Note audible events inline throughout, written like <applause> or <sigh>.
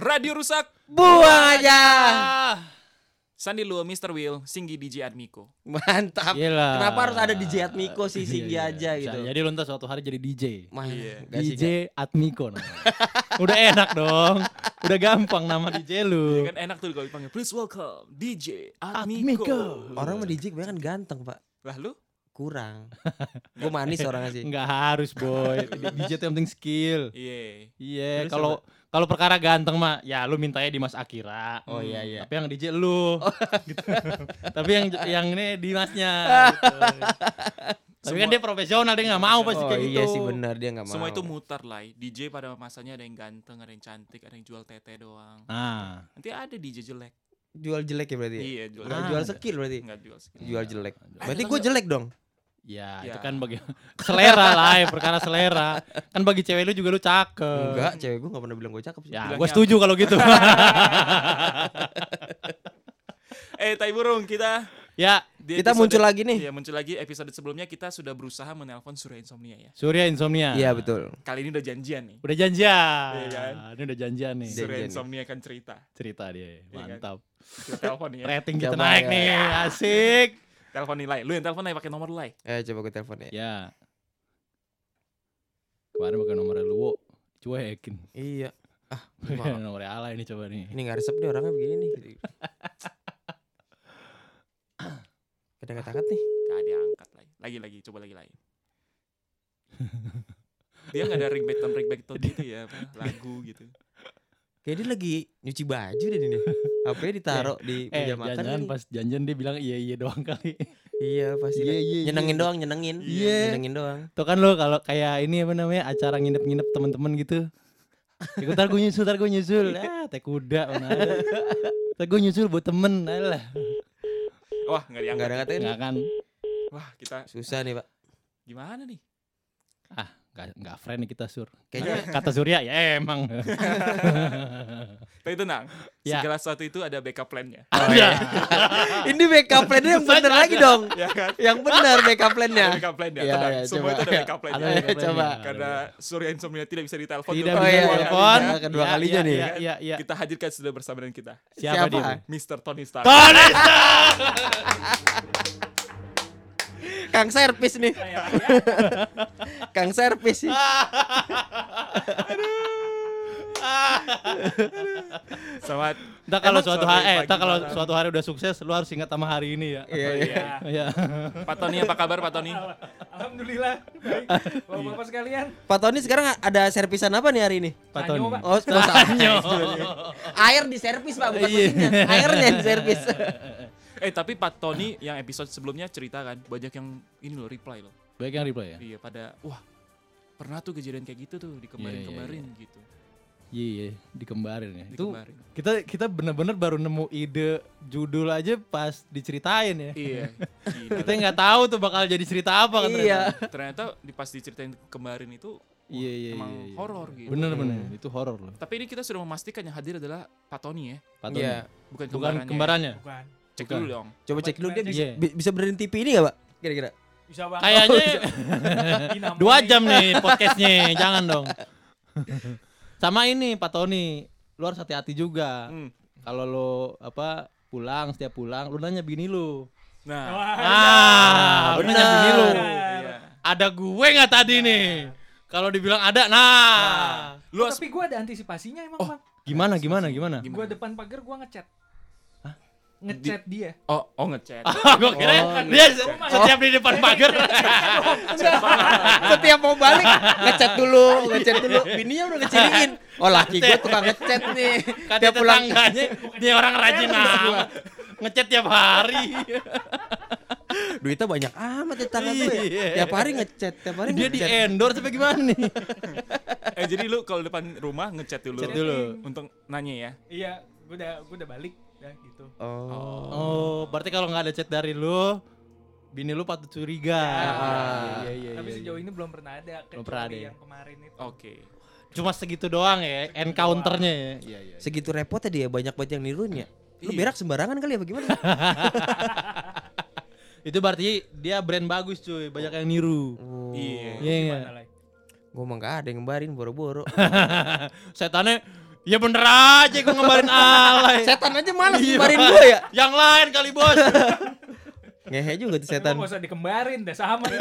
Radio rusak. Buang aja. Sandi Luo, Mr. Will, Singgi DJ Admiko. Mantap. Gila. Kenapa harus ada DJ Atmiko sih Iya, Singgi iya. aja Bisa gitu. Jadi lu ntar suatu hari jadi DJ. Iya. nggak sih, DJ Atmiko namanya. Udah enak dong. Udah gampang nama DJ lu. Ya kan enak tuh kalau dipanggil. Please welcome DJ Atmiko. Admiko. Orang mah DJ kebanyakan ganteng, Pak. Lah lu? Kurang. Gue manis orangnya sih. Enggak harus, boy. <laughs> DJ itu yang penting skill. Iya. Iya, Terus kalau kalau perkara ganteng mah ya lu mintanya di Mas Akira. Oh iya iya. Tapi yang DJ lu. Gitu. <laughs> Tapi yang yang ini Dimasnya <laughs> gitu. Tapi kan Semua- dia profesional dia nggak mau pasti Oh kayak gitu. iya sih benar dia nggak mau. Semua itu mutar lah. DJ pada masanya ada yang ganteng, ada yang cantik, ada yang jual tete doang. Nah, Nanti ada DJ jelek. jual jelek ya berarti. Iya, jual Ah, jual skill berarti. Enggak jual skill. Jual jelek. Berarti kan gue jelek dong. Ya, Ya. itu kan bagi <laughs> selera lah, ya, perkara selera. Kan bagi cewek lu juga lu cakep. Enggak, cewek gue nggak pernah bilang gue cakep sih. Ya, gue setuju kalau gitu. <laughs> Eh, Tai Burung kita ya, di Kita episode- muncul lagi nih. Iya, muncul lagi episode sebelumnya kita sudah berusaha menelpon Surya Insomnia ya. Surya Insomnia. Iya betul. Kali ini udah janjian nih. Udah janjian. Iya kan? Ini udah janjian nih. Janjian Surya nih. Insomnia akan cerita. Cerita dia. Iya kan? Mantap. Kita telepon nih ya. Rating kita Coba naik ya. nih. Asik. Telepon nilai. Lu yang telepon aja pakai nomor nilai. Eh coba gue telepon ya. Ya. Kemarin pakai nomornya Luwo. Cuekin. Iya. Ah, <laughs> nomornya Ala ini coba nih. ini nggak resep nih orangnya begini nih. <laughs> Kadang kata nih. Gak diangkat lagi. Lagi lagi, coba lagi lagi. Dia nggak ada ringback ringback tone gitu ya, lagu gitu. Kayak dia lagi nyuci baju deh ini. Apa ditaruh <laughs> di Eh, meja makan jangan pas janjian dia bilang iya iya doang kali. Iya pasti. Iya, kan. iya, nyenengin iya. doang, nyenengin. Iya. Nyenengin doang. Tuh kan lo kalau kayak ini apa namanya acara nginep-nginep temen-temen gitu. Ya, ntar gue nyusul, ntar gue nyusul. Ah, teh kuda mana gue nyusul buat temen. Alah. Wah, nggak Enggak diangkat. ada kata Nggak kan. Wah, kita Susah nih, Pak. gimana nih? Nggak, nggak friend kita sur. Kayaknya Kata Surya ya emang. <laughs> Tapi tenang, Ya. segala sesuatu itu ada backup plan-nya. Ada. <laughs> ini backup plan-nya yang bener lagi dong. ya kan? Yang benar backup Ada plan-nya. backup plan-nya. Iya, tenang. iya, Semua coba. itu ada backup plan-nya. Ada backup Coba. Karena Surya Insomnia tidak bisa ditelepon Tidak untuk Oh, bisa iya, iya. telepon. iya, kedua Ya, kalinya ya, nih. Ya, ya, ya. Kita hadirkan sudah bersama dengan kita, Siapa, Siapa? dia? Mr. Tony Stark. Tony <laughs> Kang servis nih. <laughs> Kang servis sih. Selamat. Ntar kalau suatu hari, eh, ntar kalau suatu hari udah sukses, lu harus ingat sama hari ini ya. Iya, iya. <laughs> Iya. Pak Tony apa kabar Pak Tony? Alhamdulillah. Baik. Bapak-bapak sekalian. Pak Tony sekarang ada servisan apa nih hari ini? Pak Tony. Oh, Sanyo. Air di servis, Pak, bukan Iya. mesinnya. Airnya di servis. <laughs> Eh tapi Pak Tony yang episode sebelumnya cerita kan banyak yang ini loh reply loh. Baik yang reply ya? Iya pada wah pernah tuh kejadian kayak gitu tuh di kemarin kemarin gitu. Iya, iya, dikembarin ya. Di Itu kita kita bener-bener baru nemu ide judul aja pas diceritain ya. Iya. <laughs> Kita nggak tahu tuh bakal jadi cerita apa kan Iya. ternyata. Ternyata di pas diceritain kemarin itu wah, Iya, iya, emang iya, iya. horor gitu. Bener bener, itu horor loh. Tapi ini kita sudah memastikan yang hadir adalah Pak Tony ya, Pak Tony. Iya. bukan Bukan kembarannya. kembarannya. Bukan. Cek Bukan. dulu dong. Coba cek dulu dia bisa, bi- bisa benerin TV ini gak, Pak? Kira-kira. Bisa banget. Kayaknya <laughs> Dinamo dua jam nih podcastnya, jangan dong. Sama ini Pak Tony, lu harus hati-hati juga. Hmm. Kalau lo apa pulang setiap pulang, lu nanya bini lu. Nah, Ah, lu nanya bini lu. iya. Ada gue nggak tadi nih? Kalau dibilang ada, nah. Lu Oh, tapi gue ada antisipasinya emang bang. Gimana gimana gimana? Gue depan pagar gue ngechat. Ngechat dia. oh oh ngechat. <laughs> gue kira Oh, dia setiap di depan pagar. Setiap mau balik ngechat dulu, ngechat dulu. Bininya udah ngeciriin. Oh, laki gue tukang ngechat nih. Kata Tiap pulang dia orang rajin amat. Ngechat tiap hari. duitnya banyak amat tetangga gue. Iya. ya. Tiap hari ngechat, tiap hari Dia di ngechat. endorse apa gimana nih? eh jadi lu kalau depan rumah ngechat dulu. Chat dulu. Untuk nanya ya. Iya, gue udah gue udah balik, udah gitu. Oh. Oh, berarti kalau nggak ada chat dari lu, bini lu patut curiga. Ah. Iya, iya, Tapi iya, sejauh iya. ini belum pernah ada. Belum pernah ada ya? Yang kemarin itu. Oke. Cuma segitu doang ya, encounternya ya. Iya, iya. Segitu repotnya dia banyak banget yang niruin ya. Lu Iya. berak sembarangan kali ya bagaimana? <laughs> <laughs> Itu berarti dia brand bagus cuy, banyak yang niru. Oh. Iya. Iya, iya. Gue emang gak ada yang ngembarin boro-boro. <laughs> Setannya Ya bener aja gue ngembarin alay. Setan aja malas Iya. kemarin gue ya. Yang lain kali bos. <laughs> Ngehe juga tuh setan. Gak usah dikembarin deh sama. <laughs>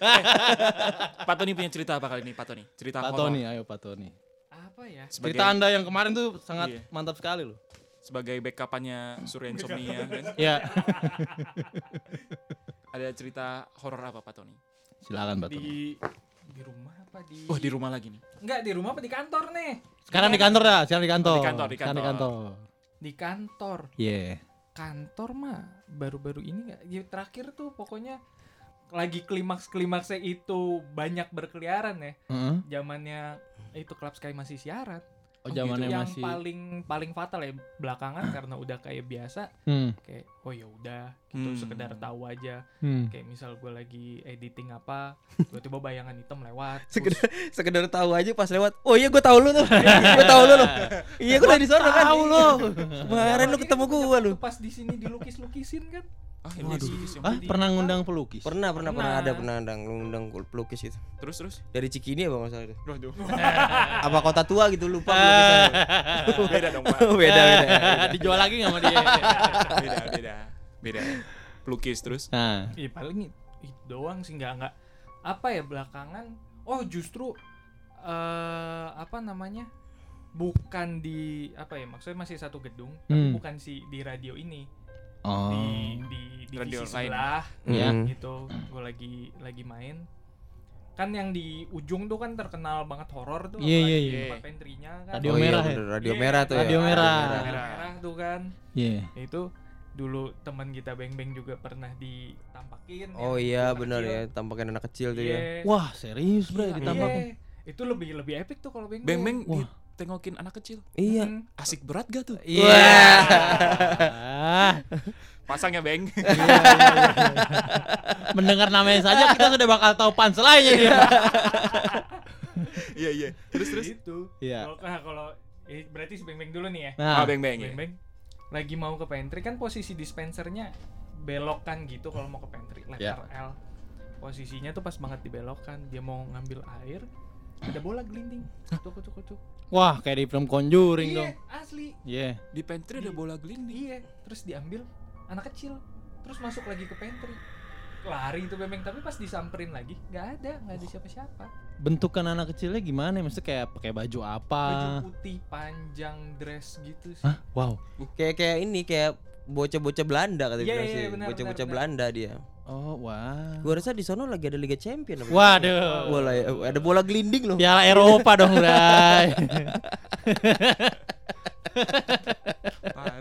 <laughs> Pak Tony punya cerita apa kali ini Pak Tony? Cerita Pak horor. Tony, ayo Pak Tony. Apa ya? Sebagai, Cerita anda yang kemarin tuh sangat Iya. mantap sekali loh. sebagai backupannya Surya Insomnia kan. Ya, Ada cerita horor apa Pak Tony? silakan Pak Tony. Di di rumah apa di Wah di rumah lagi nih. Enggak, di rumah apa di kantor nih? Sekarang di kantor dah, sekarang di kantor. Di kantor, di Sekarang di kantor. kantor. Di kantor. Iya. Kantor mah baru-baru ini enggak. Ya, terakhir tuh pokoknya lagi klimaks-klimaksnya itu banyak berkeliaran ya. Heeh. Zamannya itu Club Sky masih siaran. Oh, zamannya yang masih paling paling fatal ya belakangan karena udah kayak biasa Hmm. kayak oh ya udah gitu Hmm. sekedar tahu aja Hmm. kayak misal gue lagi editing apa <laughs> tiba-tiba bayangan hitam lewat terus- Sekedar, <laughs> sekedar tahu aja pas lewat. Oh iya gue tahu lu tuh. <laughs> gue tahu lu loh. Iya gue udah di sana kan. Tahu lo. Kemarin lu ketemu gue lu. Pas di sini dilukis-lukisin kan Ah ini Waduh. lukis yang Ah, pernah ngundang pelukis? Pernah pernah pernah Pernah. ada pernah ada ngundang pelukis itu. Terus terus. Dari Cikini ya bang masalah itu. Waduh. <laughs> Apa kota tua gitu lupa pelukisannya. <laughs> beda dong Pak. <laughs> beda beda. Dijual lagi nggak sama dia? Beda beda. Beda. Pelukis terus. Nah, Iya paling it- itu doang sih nggak nggak apa ya belakangan oh justru eh apa namanya bukan di apa ya maksudnya masih satu gedung tapi Hmm. bukan si di radio ini oh. di di divisi Radio lain. sebelah Iya. Hmm. gitu gue lagi lagi main kan yang di ujung tuh kan terkenal banget horor tuh Iya, iya, di iya. tempat pentrinya kan Radio oh, iya, merah ya? radio Iya, merah tuh ya. Radio merah. Radio Merah. merah tuh kan Iya. itu dulu teman kita beng beng juga pernah ditampakin Oh yang iya benar ya tampakin anak kecil tuh Iya. ya. Wah, serius, Bre, Iya. ditambah. Iya. itu lebih lebih epic tuh kalau beng Beng beng Wah. Ditengokin anak kecil. Iya. Hmm. Asik berat gak tuh? Iya. Pasang ya Beng. Mendengar namanya saja kita sudah bakal tahu punchline-nya dia. Iya iya. Terus terus. itu Iya. kalau nah, kalau eh, berarti si beng beng dulu nih ya Nah, Ah Beng Beng ya. beng beng lagi mau ke pantry kan posisi dispensernya belokan gitu kalau mau ke pantry letter L posisinya tuh pas banget dibelokan dia mau ngambil air ada bola gelinding kutuk kutuk kutuk wah kayak di film Conjuring iya dong. asli Iya. Di pantry ada bola gelinding. iya terus diambil anak kecil terus masuk lagi ke pantry lari itu bembeng tapi pas disamperin lagi nggak ada nggak ada siapa-siapa Bentukan anak kecilnya gimana? Maksudnya kayak pakai baju apa? baju putih panjang dress gitu sih Hah? Wow. Kayak kayak ini kayak bocah-bocah Belanda kata Iya, bilang iya, sih. benar, Bocah-bocah Belanda dia. Oh, wah. Gua rasa di sono lagi ada Liga Champion apa? Waduh. Bola ya, ada bola gelinding loh. Piala Eropa dong, Bray. Parah.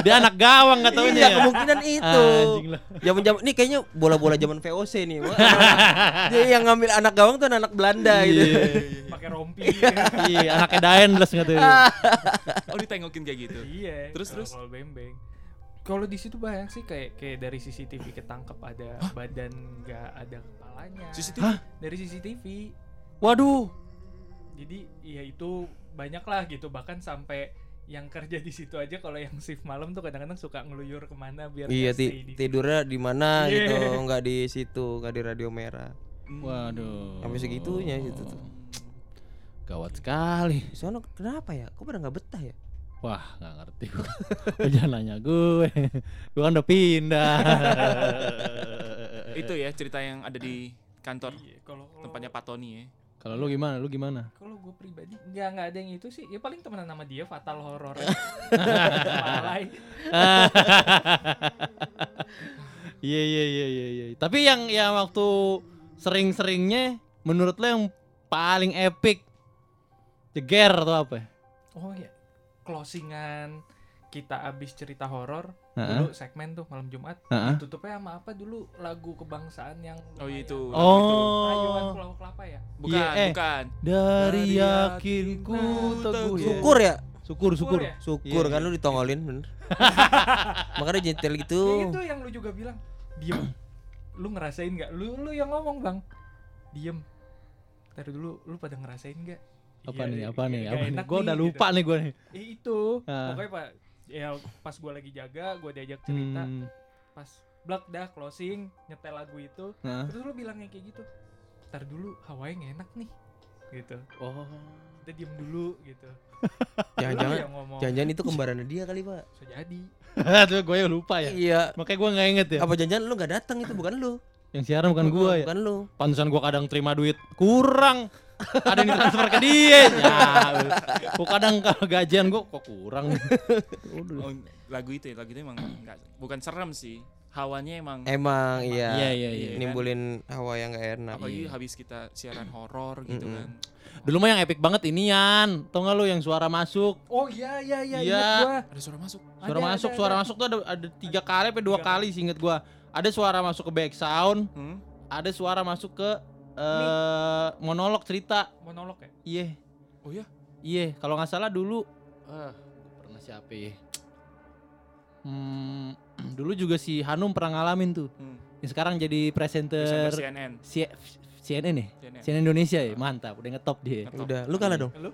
Dia anak gawang gak taunya Iya, ya. kemungkinan itu. Anjing lah. Zaman-zaman ini kayaknya bola-bola zaman VOC nih. Wah, Dia yang ngambil anak gawang tuh anak Belanda gitu. Iya. pakai rompi Iya, anaknya Daendles nggak tuh. Oh ditengokin kayak gitu. iya Terus, terus? bembeng kalau di situ banyak sih kayak kayak dari CCTV ketangkep ada badan nggak ada kepalanya CCTV. Hah? dari CCTV Waduh. jadi ya itu banyak lah gitu bahkan sampai yang kerja di situ aja kalau yang shift malam tuh kadang-kadang suka ngeluyur ke mana biar Iya, ti- di tidurnya di mana <laughs> Iya. gitu, nggak di situ, nggak di radio merah. Hmm. Waduh. Sampai segitunya gitu tuh. Gawat sekali. Sono kenapa ya? Kok pada nggak betah ya? Wah, nggak ngerti gua. Lu Jangan nanya gue. Gue kan udah pindah. Itu ya cerita yang ada di kantor Iya, kalau kalau- tempatnya Pak Tony ya. Kalau lu gimana? Lu gimana? kalau gue pribadi nggak nggak ada yang itu sih ya paling temenan sama dia fatal horor <laughs> Malai. Iya iya iya iya iya. Tapi yang yang waktu sering-seringnya menurut lo yang paling epic jeger atau apa? oh ya closingan kita abis cerita horor Heeh. dulu segmen tuh malam Jumat Heeh. tutupnya sama apa dulu lagu kebangsaan yang Oh lumayan. itu. Oh. Rayuan Pulau Kelapa ya Bukan, Iya, eh. bukan. Dari Dari yakinku teguh. teguh. ya. Syukur ya, Syukur syukur. ya? syukur Iya, kan iya. lu ditongolin bener. <laughs> Makanya jentel gitu. Kayak gitu yang lu juga bilang diem lu ngerasain nggak lu lu yang ngomong bang diem Ntar dulu lu pada ngerasain nggak Apa Iya, nih? Apa kayak nih? nggak Apa nih? Gue udah nih, lupa nih gue nih. gitu. Eh, itu Ah. pokoknya pak ya pas gua lagi jaga gua diajak cerita Hmm. pas blak dah closing nyetel lagu itu Nah. terus lu bilangnya kayak gitu ntar dulu hawanya nggak enak nih gitu Oh. kita diem dulu gitu <laughs> Jangan-jangan Lu yang ngomong jangan-jangan itu kembarannya dia kali, Pak. bisa jadi <laughs> Tuh gue yang lupa ya. Iya. Makanya gue nggak inget ya. Apa jangan-jangan lu gak datang itu bukan lu? Yang siaran bukan gue ya. Bukan lu. Pantesan gue kadang terima duit kurang. Ada yang transfer ke dia. Ya, gue kadang kalau gajian gue kok kurang. Oh, lagu itu ya, lagu itu emang enggak bukan serem sih. Hawanya emang Emang iya. Iya, iya, iya. Nimbulin hawa yang gak enak. apalagi habis kita siaran horor gitu Mm-mm. kan. Dulu mah yang epic banget inian. Tau gak lu yang suara masuk? oh iya iya iya Iya. ingat gua Ada suara masuk. Suara Ada, masuk, ada, suara ada. masuk tuh ada ada tiga kali apa dua Tiga kali sih inget gua. Ada suara masuk ke back sound, Hmm? ada suara masuk ke eh monolog cerita. monolog ya Iya, Oh ya? iya. Kalau nggak salah dulu ah, pernah siapa ya? Hmm, <clears throat> dulu juga si Hanum pernah ngalamin tuh. Hmm. Yang sekarang jadi presenter Presenter CNN. C- CNN ya? CNN. CNN Indonesia ya, mantap. Udah ngetop dia. Ngetop. Udah, lu kalah dong. lu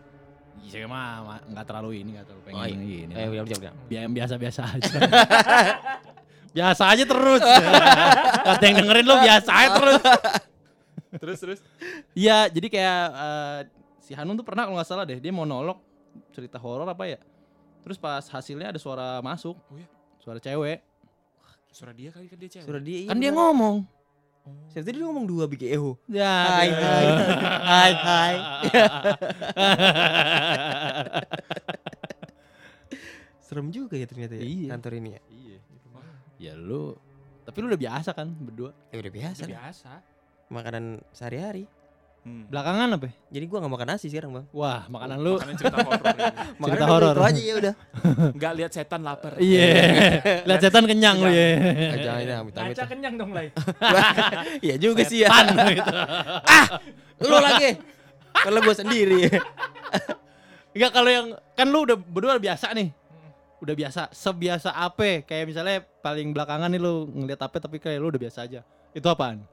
Iya mah ma- nggak terlalu ini, nggak terlalu pengen Oh, iya. ini. Eh, udah, udah, udah. Bi- biasa-biasa aja. <laughs> biasa aja terus. <laughs> Kata yang dengerin lo biasa aja terus. Terus terus. Iya, jadi kayak eh, si Hanun tuh pernah kalau nggak salah deh, dia monolog cerita horor apa ya. Terus pas hasilnya ada suara masuk, Oh iya? suara cewek. Suara dia kali kan dia cewek. Suara dia iya. Kan dia bener. ngomong. Saya tadi dia ngomong dua bikin eho. Ya. Hai, hai. Hai, hai. <laughs> Serem juga ya ternyata ya Iya. kantor ini ya. Iya. Ya lu, tapi lu udah biasa kan berdua. Ya udah biasa udah lah. biasa Makanan sehari-hari. Hmm. Belakangan apa? ya? Jadi gua gak makan nasi sekarang, Bang. Wah, makanan lu. Makanan cerita horor. <laughs> ini. Makanan Cerita horor. Itu aja ya udah. <laughs> Enggak lihat setan lapar. Iya. <laughs> Lihat setan kenyang lu ya. Jangan ya, amit-amit. ngaca kenyang dong Lai Iya juga sih ya. Pan gitu. Lu lagi. Kalau gua sendiri. Enggak kalau yang kan lu udah berdua udah biasa nih. Udah biasa, sebiasa apa? Kayak misalnya paling belakangan nih lu ngeliat apa tapi kayak lu udah biasa aja. Itu apaan?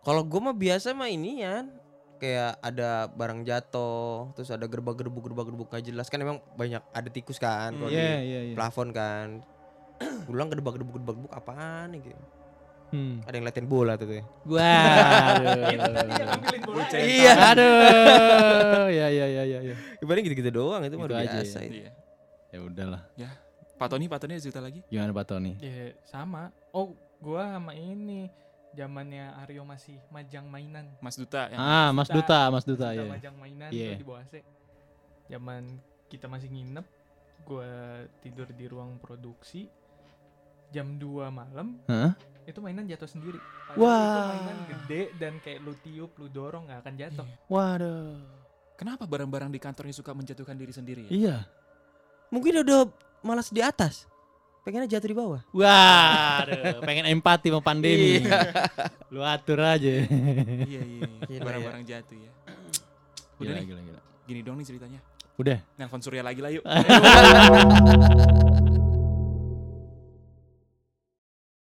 Kalau gua mah biasa mah ini ya. Kayak ada barang jatuh, terus ada gerbak-gerbuk gerbak-gerbuk gak jelas kan emang banyak ada tikus kan kalau Iya, di iya, iya. plafon kan. <clears throat> Ulang gerbak-gerbuk gerbak-gerbuk apaan nih gitu. Hmm. Ada yang latihan bola tuh. tuh. Waduh. Bocah. Iya. Aduh. Ya ya ya ya ya. Ibaratnya gitu-gitu doang itu mah Gitu udah aja biasa ya. itu. Iya. Ya udahlah. Pak Tony, Pak Tony ada cerita lagi? Gimana Pak Tony? ya sama oh gua sama ini zamannya Aryo masih majang mainan Mas Duta yang Ah, Mas Duta, Mas Duta kita ya. majang mainan tuh di bawah AC zaman kita masih nginep gua tidur di ruang produksi jam 2 malam Hah? itu mainan jatuh sendiri Padahal Wah. itu mainan gede dan kayak lu tiup lu dorong nggak akan jatuh Waduh. Kenapa barang-barang di kantornya suka menjatuhkan diri sendiri ya? Iya. Mungkin udah malas di atas. Pengennya jatuh di bawah. Waduh, pengen empati sama pandemi. Lu atur aja. iya, iya, iya. Gila, Barang-barang jatuh ya. Udah Gila, nih, gila, gila. gini dong nih ceritanya. Udah. Nelfon Surya lagi lah yuk. <laughs>